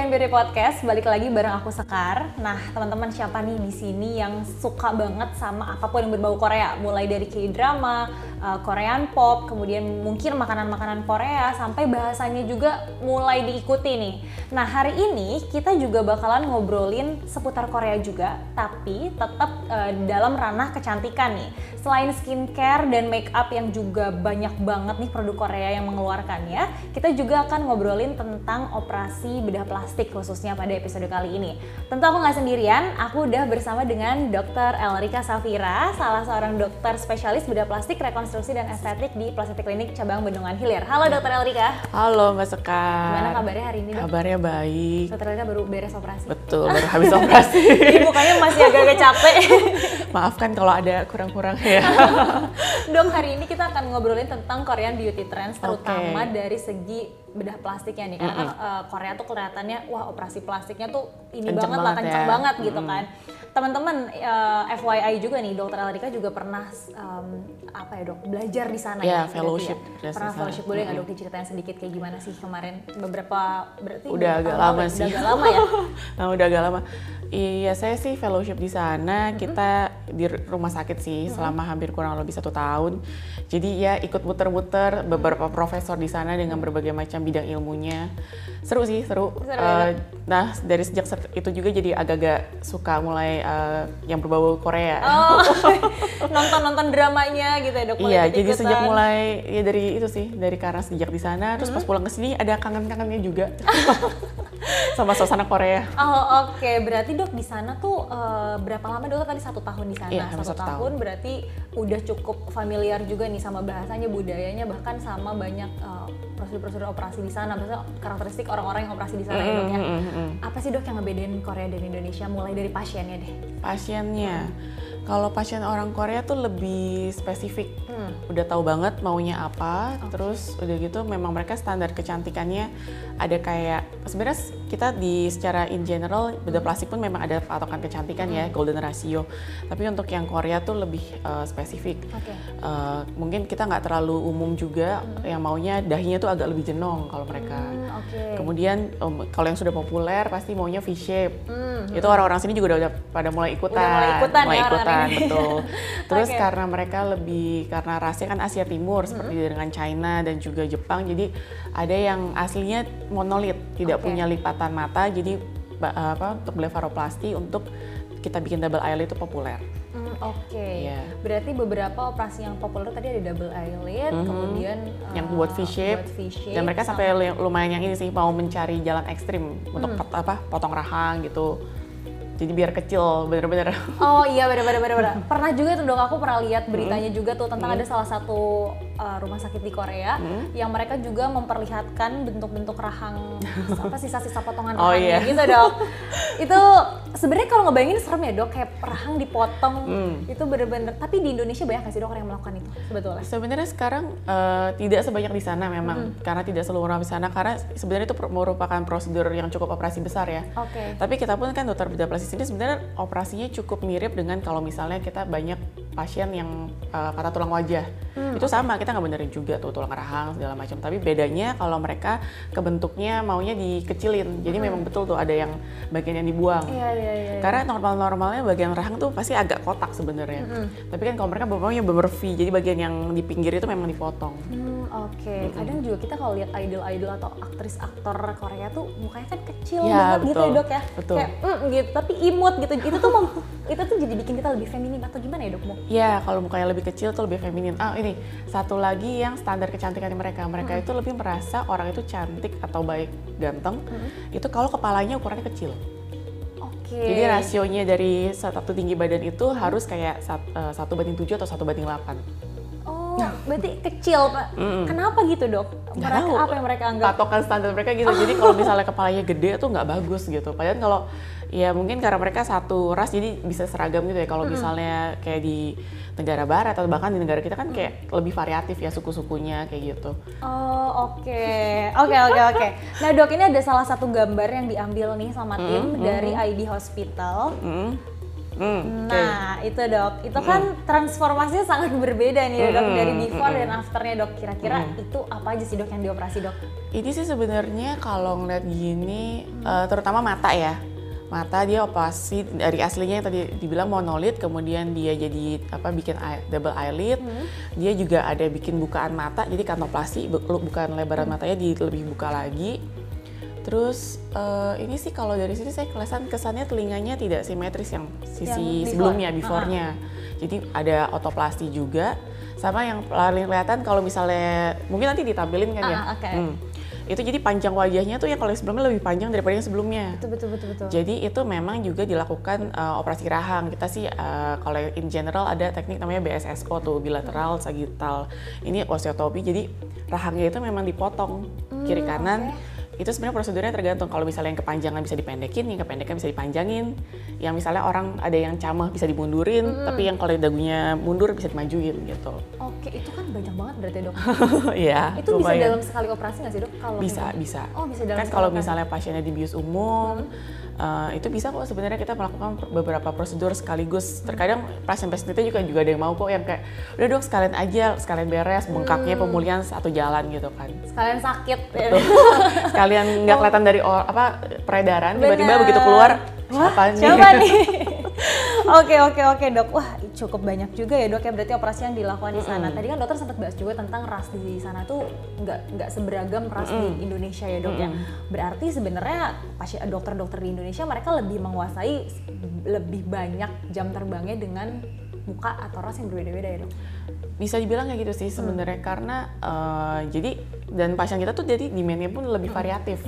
Behind Beauty Podcast, balik lagi bareng aku Sekar. Nah, teman-teman siapa nih di sini yang suka banget sama apa pun yang berbau Korea? Mulai dari K-drama, uh, Korean pop, kemudian mungkin makanan-makanan Korea, sampai bahasanya juga mulai diikuti nih. Nah, hari ini kita juga bakalan ngobrolin seputar Korea juga, tapi tetap uh, dalam ranah kecantikan nih. Selain skincare dan make up yang juga banyak banget nih produk Korea yang mengeluarkannya, kita juga akan ngobrolin tentang operasi bedah bedah plastik khususnya pada episode kali ini. Tentu aku nggak sendirian, aku udah bersama dengan Dr. Elrika Safira, salah seorang dokter spesialis bedah plastik, rekonstruksi dan estetik di Plastik Klinik Cabang Bendungan Hilir. Halo Dr. Elrika. Halo Mbak Sekar. Gimana kabarnya hari ini dok? Kabarnya baik. Dr. Elrika baru beres operasi? Betul, baru habis operasi. Jadi mukanya masih agak-agak capek. Maafkan kalau ada kurang-kurang ya. dok, hari ini kita akan ngobrolin tentang Korean beauty trends, terutama okay. dari segi bedah plastiknya nih karena mm -hmm. uh, Korea tuh kelihatannya wah operasi plastiknya tuh ini kenceng banget lah kencang ya. banget gitu kan teman-teman uh, eh, FYI juga nih dokter Alrika juga pernah um, apa ya dok belajar di sana yeah, ya fellowship ya? pernah fellowship boleh nggak mm -hmm. dok diceritain sedikit kayak gimana sih kemarin beberapa berarti udah agak lama sih udah agak lama ya nah udah agak lama Iya, saya sih fellowship di sana. Kita di rumah sakit sih selama hampir kurang lebih satu tahun. Jadi ya ikut muter-muter beberapa profesor di sana dengan berbagai macam bidang ilmunya. Seru sih, seru. seru uh, nah, dari sejak itu juga jadi agak-agak suka mulai uh, yang berbau Korea. Oh, nonton-nonton dramanya gitu ya dok? Iya, jadi sejak mulai ya dari itu sih, dari karena sejak di sana. Terus pas pulang ke sini ada kangen-kangennya juga. sama suasana Korea. Oh oke, okay. berarti dok di sana tuh uh, berapa lama dok tadi satu tahun di sana? Iya, satu, satu tahun, tahun berarti udah cukup familiar juga nih sama bahasanya, budayanya, bahkan sama banyak uh, prosedur-prosedur operasi di sana, maksudnya karakteristik orang-orang yang operasi di sana mm ya dok ya. Mm -hmm. Apa sih dok yang ngebedain Korea dan Indonesia mulai dari pasiennya deh? Pasiennya. Kalau pasien orang Korea tuh lebih spesifik, hmm. udah tahu banget maunya apa, okay. terus udah gitu memang mereka standar kecantikannya ada kayak sebenarnya kita di secara in general bedah plastik pun memang ada patokan kecantikan ya, hmm. ya golden ratio. Tapi untuk yang Korea tuh lebih uh, spesifik. Okay. Uh, eh, mungkin kita nggak terlalu umum juga hmm. yang maunya dahinya tuh agak lebih jenong kalau mereka. Hmm, okay. Kemudian um, kalau yang sudah populer pasti maunya V shape. Hmm. Itu orang-orang sini juga udah, udah pada mulai ikutan. Udah mulai ikutan, mulai ya, ikutan betul. Terus okay. karena mereka lebih karena rasnya kan Asia Timur seperti dengan China dan juga Jepang, jadi ada yang aslinya monolit, tidak okay. punya lipatan mata, jadi apa untuk blefaroplasti untuk kita bikin double eyelid itu populer. Mm, Oke, okay. yeah. berarti beberapa operasi yang populer tadi ada double eyelid, mm -hmm. kemudian yang uh, buat V-shape, dan mereka sampai lumayan yang ini sih mau mencari jalan ekstrim mm. untuk pot, apa potong rahang gitu jadi biar kecil bener-bener oh iya bener-bener bener pernah juga tuh dong aku pernah lihat beritanya hmm. juga tuh tentang hmm. ada salah satu uh, rumah sakit di Korea hmm. yang mereka juga memperlihatkan bentuk-bentuk rahang apa sisa-sisa potongan oh, rahangnya iya. gitu dok itu sebenarnya kalau ngebayangin serem ya dok kayak rahang dipotong hmm. itu bener-bener tapi di Indonesia banyak nggak sih dok orang yang melakukan itu sebetulnya sebenarnya sekarang uh, tidak sebanyak di sana memang hmm. karena tidak seluruh orang di sana karena sebenarnya itu merupakan prosedur yang cukup operasi besar ya okay. tapi kita pun kan dokter bedah plastik sini sebenarnya operasinya cukup mirip dengan kalau misalnya kita banyak pasien yang uh, patah tulang wajah. Hmm, itu sama, kita nggak benerin juga tuh tulang rahang segala macam. Tapi bedanya kalau mereka kebentuknya maunya dikecilin. Jadi hmm. memang betul tuh ada yang bagian yang dibuang. Iya, iya, iya. Karena normal-normalnya bagian rahang tuh pasti agak kotak sebenarnya. Hmm. Tapi kan kalau mereka maunya bener V, jadi bagian yang di pinggir itu memang dipotong. Hmm Oke, okay. mm-hmm. kadang juga kita kalau lihat idol-idol atau aktris aktor Korea tuh mukanya kan kecil ya, banget betul. gitu ya dok ya, betul. kayak mm, gitu, tapi imut gitu. Itu tuh mem, itu tuh jadi bikin kita lebih feminin atau gimana ya dok? Ya, kalau mukanya lebih kecil tuh lebih feminin. Ah ini satu lagi yang standar kecantikan mereka, mereka mm-hmm. itu lebih merasa orang itu cantik atau baik ganteng, mm-hmm. itu kalau kepalanya ukurannya kecil. Okay. Jadi rasionya dari satu tinggi badan itu harus kayak eh, satu banding tujuh atau satu banding delapan. Oh, berarti kecil pak. Mm. Kenapa gitu dok? Mereka tahu. apa yang mereka anggap? Patokan standar mereka gitu. Jadi kalau misalnya kepalanya gede tuh nggak bagus gitu. Padahal kalau ya mungkin karena mereka satu ras jadi bisa seragam gitu ya. Kalau mm. misalnya kayak di negara barat atau bahkan di negara kita kan kayak mm. lebih variatif ya suku-sukunya kayak gitu. Oh oke, okay. oke okay, oke okay, oke. Okay. Nah dok ini ada salah satu gambar yang diambil nih sama tim mm, dari ID Hospital. Mm Hmm, oke. Nah, itu dok, itu kan transformasinya sangat berbeda nih dok Mm-mm, dari before mm-mm. dan afternya dok. Kira-kira itu apa aja sih dok yang dioperasi dok? Ini sih sebenarnya kalau ngeliat gini, eh, terutama mata ya. Mata dia operasi dari aslinya yang tadi dibilang monolid, kemudian dia jadi apa bikin eye- double eyelid. Dia juga ada bikin bukaan mata, jadi kanoplasti bu- bukan lebaran matanya di lebih buka lagi. Terus eh, ini sih kalau dari sini saya kelihatan kesannya telinganya tidak simetris yang sisi Yang before. sebelumnya, before-nya. Jadi ada otoplasti juga. Sama yang paling kelihatan kalau misalnya mungkin nanti ditampilin kan ya. Ah, oke. Hmm. Itu jadi panjang wajahnya tuh yang kalau yang sebelumnya lebih panjang daripada yang sebelumnya. Betul betul betul betul. Jadi itu memang juga dilakukan uh, operasi rahang. Kita sih uh, kalau in general ada teknik namanya BSSO tuh bilateral sagittal. Ini osteotomi. Jadi rahangnya itu memang dipotong kiri kanan. Itu sebenarnya prosedurnya tergantung. Kalau misalnya yang kepanjangan bisa dipendekin, yang kependekan bisa dipanjangin. Yang misalnya orang ada yang camah bisa dimundurin, tapi yang kalau dagunya mundur bisa dimajuin gitu. Oke, itu kan banyak banget berarti dok. Iya. itu bisa lumayan. dalam sekali operasi nggak sih dok? Kalau bisa bisa Oh bisa dalam kan kalau misalnya pasiennya di bius umum eh, itu bisa kok sebenarnya kita melakukan beberapa prosedur sekaligus terkadang pasien-pasien itu juga juga ada yang mau kok yang kayak udah dok sekalian aja sekalian beres bengkaknya Hmm. pemulihan satu jalan gitu kan sekalian sakit. ya. sekalian nggak kelihatan dari or- apa peredaran tiba-tiba begitu keluar Wah, siapa nih siapa nih? Oke oke oke dok. Wah cukup banyak juga ya dok ya berarti operasi yang dilakukan di sana. Tadi kan dokter sempat bahas juga tentang ras di sana tuh nggak nggak seberagam ras di Indonesia ya dok ya. Berarti sebenarnya pasien dokter-dokter di Indonesia mereka lebih menguasai lebih banyak jam terbangnya dengan muka atau ras yang berbeda-beda ya dok. bisa dibilang kayak gitu sih sebenarnya karena eh, jadi dan pasien kita tuh jadi demandnya pun lebih variatif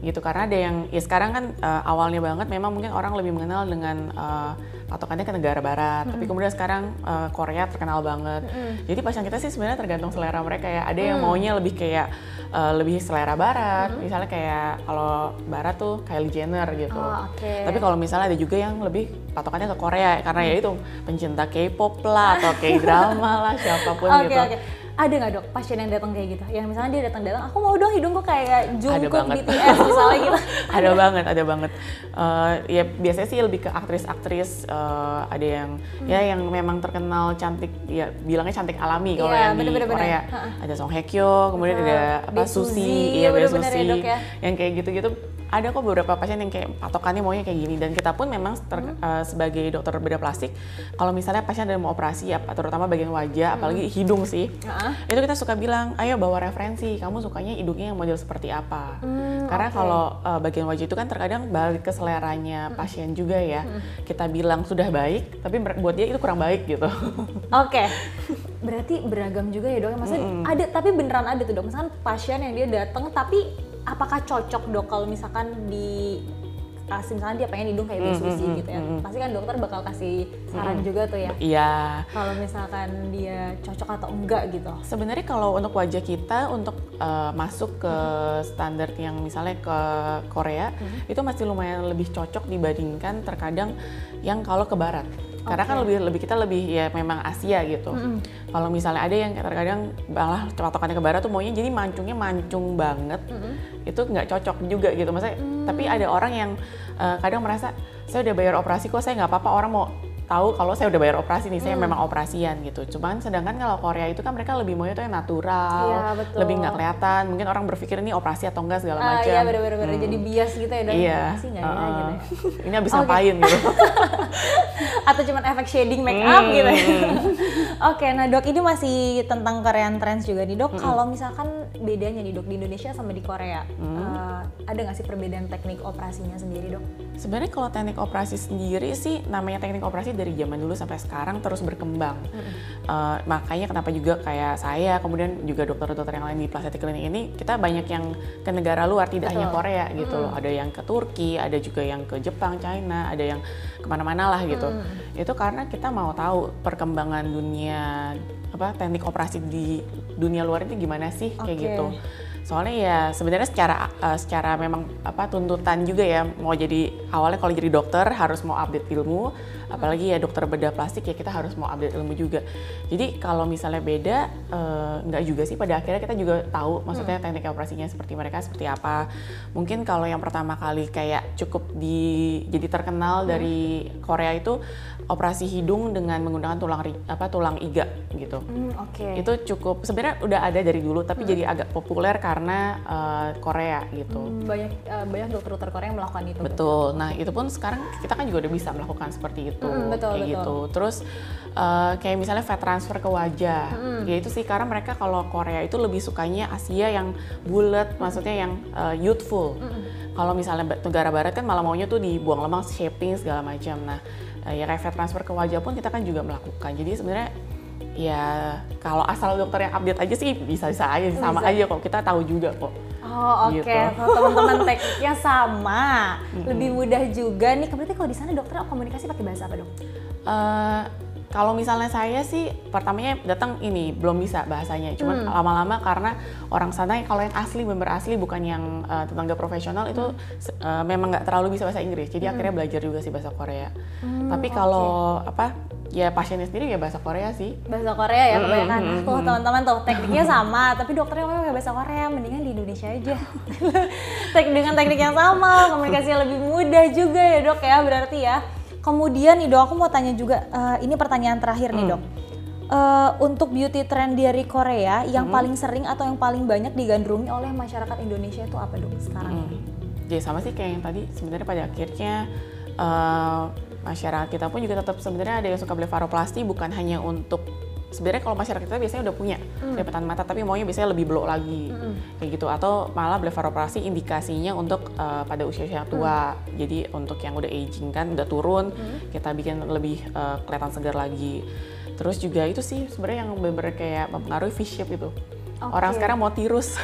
gitu karena ada yang ya sekarang kan eh, awalnya banget memang mungkin orang lebih mengenal dengan eh, patokannya ke negara barat. Tapi kemudian sekarang eh, Korea terkenal banget. Jadi pasien kita sih sebenarnya tergantung selera mereka ya. Ada yang maunya lebih kayak eh, lebih selera barat. Misalnya kayak kalau barat tuh Kylie Jenner gitu. Oh, oke. tapi kalau misalnya ada juga yang lebih patokannya ke Korea. Karena ya itu pencinta K-pop lah atau K-drama lah siapa pun Oke gitu. oke. Ada nggak dok pasien yang datang kayak gitu? Yang misalnya dia datang-datang, aku mau dong hidungku kayak Jungkook. BTS misalnya gitu. ada banget, ada banget. Eh, ya biasanya sih lebih ke aktris-aktris eh, ada yang ya yang memang terkenal cantik ya bilangnya cantik alami kalau Hmm. Iya, yang di bener-bener, Korea. bener. Ada Song Hye Kyo, kemudian Betul. ada apa Suzy, iya, iya Bae bener-bener ya, Suzy. Dok, ya. Yang kayak gitu-gitu ada kok beberapa pasien yang kayak patokannya maunya kayak gini dan kita pun memang ter- Hmm. eh, sebagai dokter bedah plastik kalau misalnya pasien ada mau operasi ya terutama bagian Hmm. wajah apalagi hidung sih Heeh. itu kita suka bilang ayo bawa referensi kamu sukanya hidungnya yang model seperti apa Hmm, karena oke. kalau uh, bagian wajah itu kan terkadang balik ke seleranya pasien juga ya kita bilang sudah baik tapi buat dia itu kurang baik gitu Oke, berarti beragam juga ya dok. Maksudnya ada, tapi beneran ada tuh dok. Misalkan pasien yang dia datang, tapi apakah cocok dok kalau misalkan di kasih misalnya dia pengen hidung kayak Bae Suzy gitu ya. Pasti kan dokter bakal kasih saran juga tuh ya. iya Kalau misalkan dia cocok atau enggak gitu. Sebenarnya kalau untuk wajah kita untuk uh, masuk ke standar yang misalnya ke Korea itu masih lumayan lebih cocok dibandingkan terkadang yang kalau ke barat. Karena kan lebih lebih kita lebih ya memang Asia gitu. Kalau misalnya ada yang terkadang malah patokannya ke barat tuh maunya jadi mancungnya mancung banget. Itu nggak cocok juga gitu. Maksudnya tapi ada orang yang uh, kadang merasa saya udah bayar operasi kok saya nggak apa-apa orang mau tahu kalau saya udah bayar operasi nih, saya memang operasian gitu. Cuman sedangkan kalau Korea itu kan mereka lebih maunya tuh yang natural, Iya, betul. lebih nggak kelihatan. Mungkin orang berpikir ini operasi atau enggak segala Ah macam. iya bener-bener jadi bias gitu ya dok. Iya. Nggak ya uh-uh. gitu ya. Ini habis Oke. ngapain gitu. atau cuman efek shading make up Hmm. gitu ya. Oke, nah dok ini masih tentang Korean trends juga nih dok. Hmm. Kalau misalkan bedanya nih dok di Indonesia sama di Korea, Hmm. eh, ada nggak sih perbedaan teknik operasinya sendiri dok? Sebenarnya kalau teknik operasi sendiri sih namanya teknik operasi dari zaman dulu sampai sekarang terus berkembang. Uh, makanya kenapa juga kayak saya kemudian juga dokter-dokter yang lain di plastik klinik ini kita banyak yang ke negara luar tidak hanya Betul. Korea gitu loh. Ada yang ke Turki, ada juga yang ke Jepang, China, ada yang ke mana-mana lah gitu. Itu karena kita mau tahu perkembangan dunia apa teknik operasi di dunia luar itu gimana sih kayak Oke. gitu. Soalnya ya sebenarnya secara uh, secara memang apa tuntutan juga ya mau jadi awalnya kalau jadi dokter harus mau update ilmu, apalagi ya dokter bedah plastik ya kita harus mau update ilmu juga. Jadi kalau misalnya beda uh, nggak juga sih pada akhirnya kita juga tahu maksudnya hmm. teknik operasinya seperti mereka seperti apa. Mungkin kalau yang pertama kali kayak cukup di jadi terkenal hmm. dari Korea itu operasi hidung dengan menggunakan tulang apa tulang iga gitu. Hmm, Oke. Okay. Itu cukup sebenarnya udah ada dari dulu tapi hmm. jadi agak populer karena uh, Korea gitu. Hmm, banyak uh, banyak dokter-dokter Korea yang melakukan itu. Betul. Nah itu pun sekarang kita kan juga udah bisa melakukan seperti itu. Hmm, betul, kayak betul. gitu. Terus uh, kayak misalnya fat transfer ke wajah. Hmm. Ya itu sih karena mereka kalau Korea itu lebih sukanya Asia yang bulat, hmm. maksudnya yang uh, youthful. Hmm. Kalau misalnya negara barat kan malah maunya tuh dibuang lemak, shaping segala macam. Nah ya kayak fat transfer ke wajah pun kita kan juga melakukan. Jadi sebenarnya ya kalau asal dokter yang update aja sih bisa-bisa aja sama bisa. aja kok kita tahu juga kok. Oh oke, okay. gitu. teman-teman tekniknya sama, lebih mudah juga nih. Berarti kalau di sana dokter komunikasi pakai bahasa apa dok? Uh, kalau misalnya saya sih pertamanya datang ini belum bisa bahasanya, cuman hmm. lama-lama karena orang sana kalau yang asli bener asli bukan yang uh, tetangga profesional itu uh, memang nggak terlalu bisa bahasa Inggris, jadi hmm. akhirnya belajar juga sih bahasa Korea. Hmm, Tapi kalau okay. apa ya pasiennya sendiri ya bahasa Korea sih. Bahasa Korea ya kebanyakan. Mm -hmm. Tuh teman-teman tuh tekniknya sama, tapi dokternya pakai bahasa Korea, mendingan di Indonesia aja. Teknik dengan teknik yang sama, komunikasinya lebih mudah juga ya dok ya berarti ya. Kemudian nih dok, aku mau tanya juga, uh, ini pertanyaan terakhir nih hmm. dok. Uh, untuk beauty trend dari Korea yang hmm. paling sering atau yang paling banyak digandrungi oleh masyarakat Indonesia itu apa dok sekarang? Hmm. Jadi sama sih kayak yang tadi sebenarnya pada akhirnya uh, masyarakat kita pun juga tetap sebenarnya ada yang suka blefaroplasti bukan hanya untuk sebenarnya kalau masyarakat kita biasanya udah punya hmm. lipatan mata tapi maunya biasanya lebih belok lagi hmm. kayak gitu atau malah blefaroprasi indikasinya untuk uh, pada usia usia tua hmm. jadi untuk yang udah aging kan udah turun hmm. kita bikin lebih uh, kelihatan segar lagi terus juga itu sih sebenarnya yang benar-benar kayak mempengaruhi face shape itu Okay. Orang sekarang mau tirus.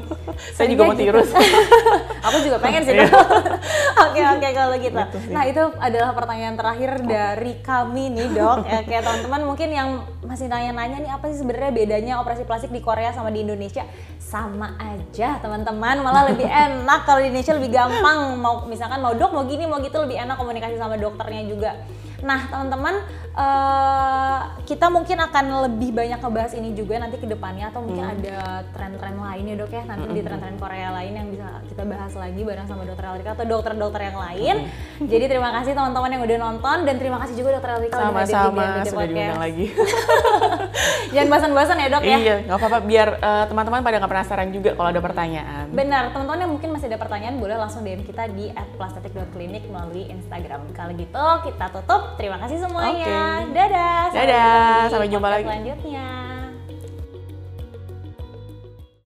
saya juga mau gitu. tirus. Aku juga pengen sih. Iya. Oke oke kalau gitu. gitu nah itu adalah pertanyaan terakhir dari kami nih dok. ya, kayak teman-teman mungkin yang masih nanya-nanya nih apa sih sebenarnya bedanya operasi plastik di Korea sama di Indonesia? Sama aja teman-teman. Malah lebih enak kalau di Indonesia lebih gampang. Mau misalkan mau dok mau gini mau gitu lebih enak komunikasi sama dokternya juga. Nah, teman-teman, uh, kita mungkin akan lebih banyak ngebahas ini juga nanti ke depannya atau mungkin hmm. ada tren-tren lain ya dok ya nanti hmm. di tren-tren Korea lain yang bisa kita bahas lagi bareng sama dokter Elrika atau dokter-dokter yang lain. Hmm. Jadi terima kasih teman-teman yang udah nonton dan terima kasih juga dokter Elrika sama sama sudah diundang lagi. Jangan bosan-bosan ya dok ya. Iya, nggak apa-apa biar uh, teman-teman pada nggak penasaran juga kalau ada pertanyaan. Benar, teman-teman yang mungkin masih ada pertanyaan boleh langsung DM kita di @plastetik.clinic melalui Instagram. Kalau gitu kita tutup Terima kasih semuanya. Okay. Dadah. Dadah. Sampai jumpa lagi. Selanjutnya.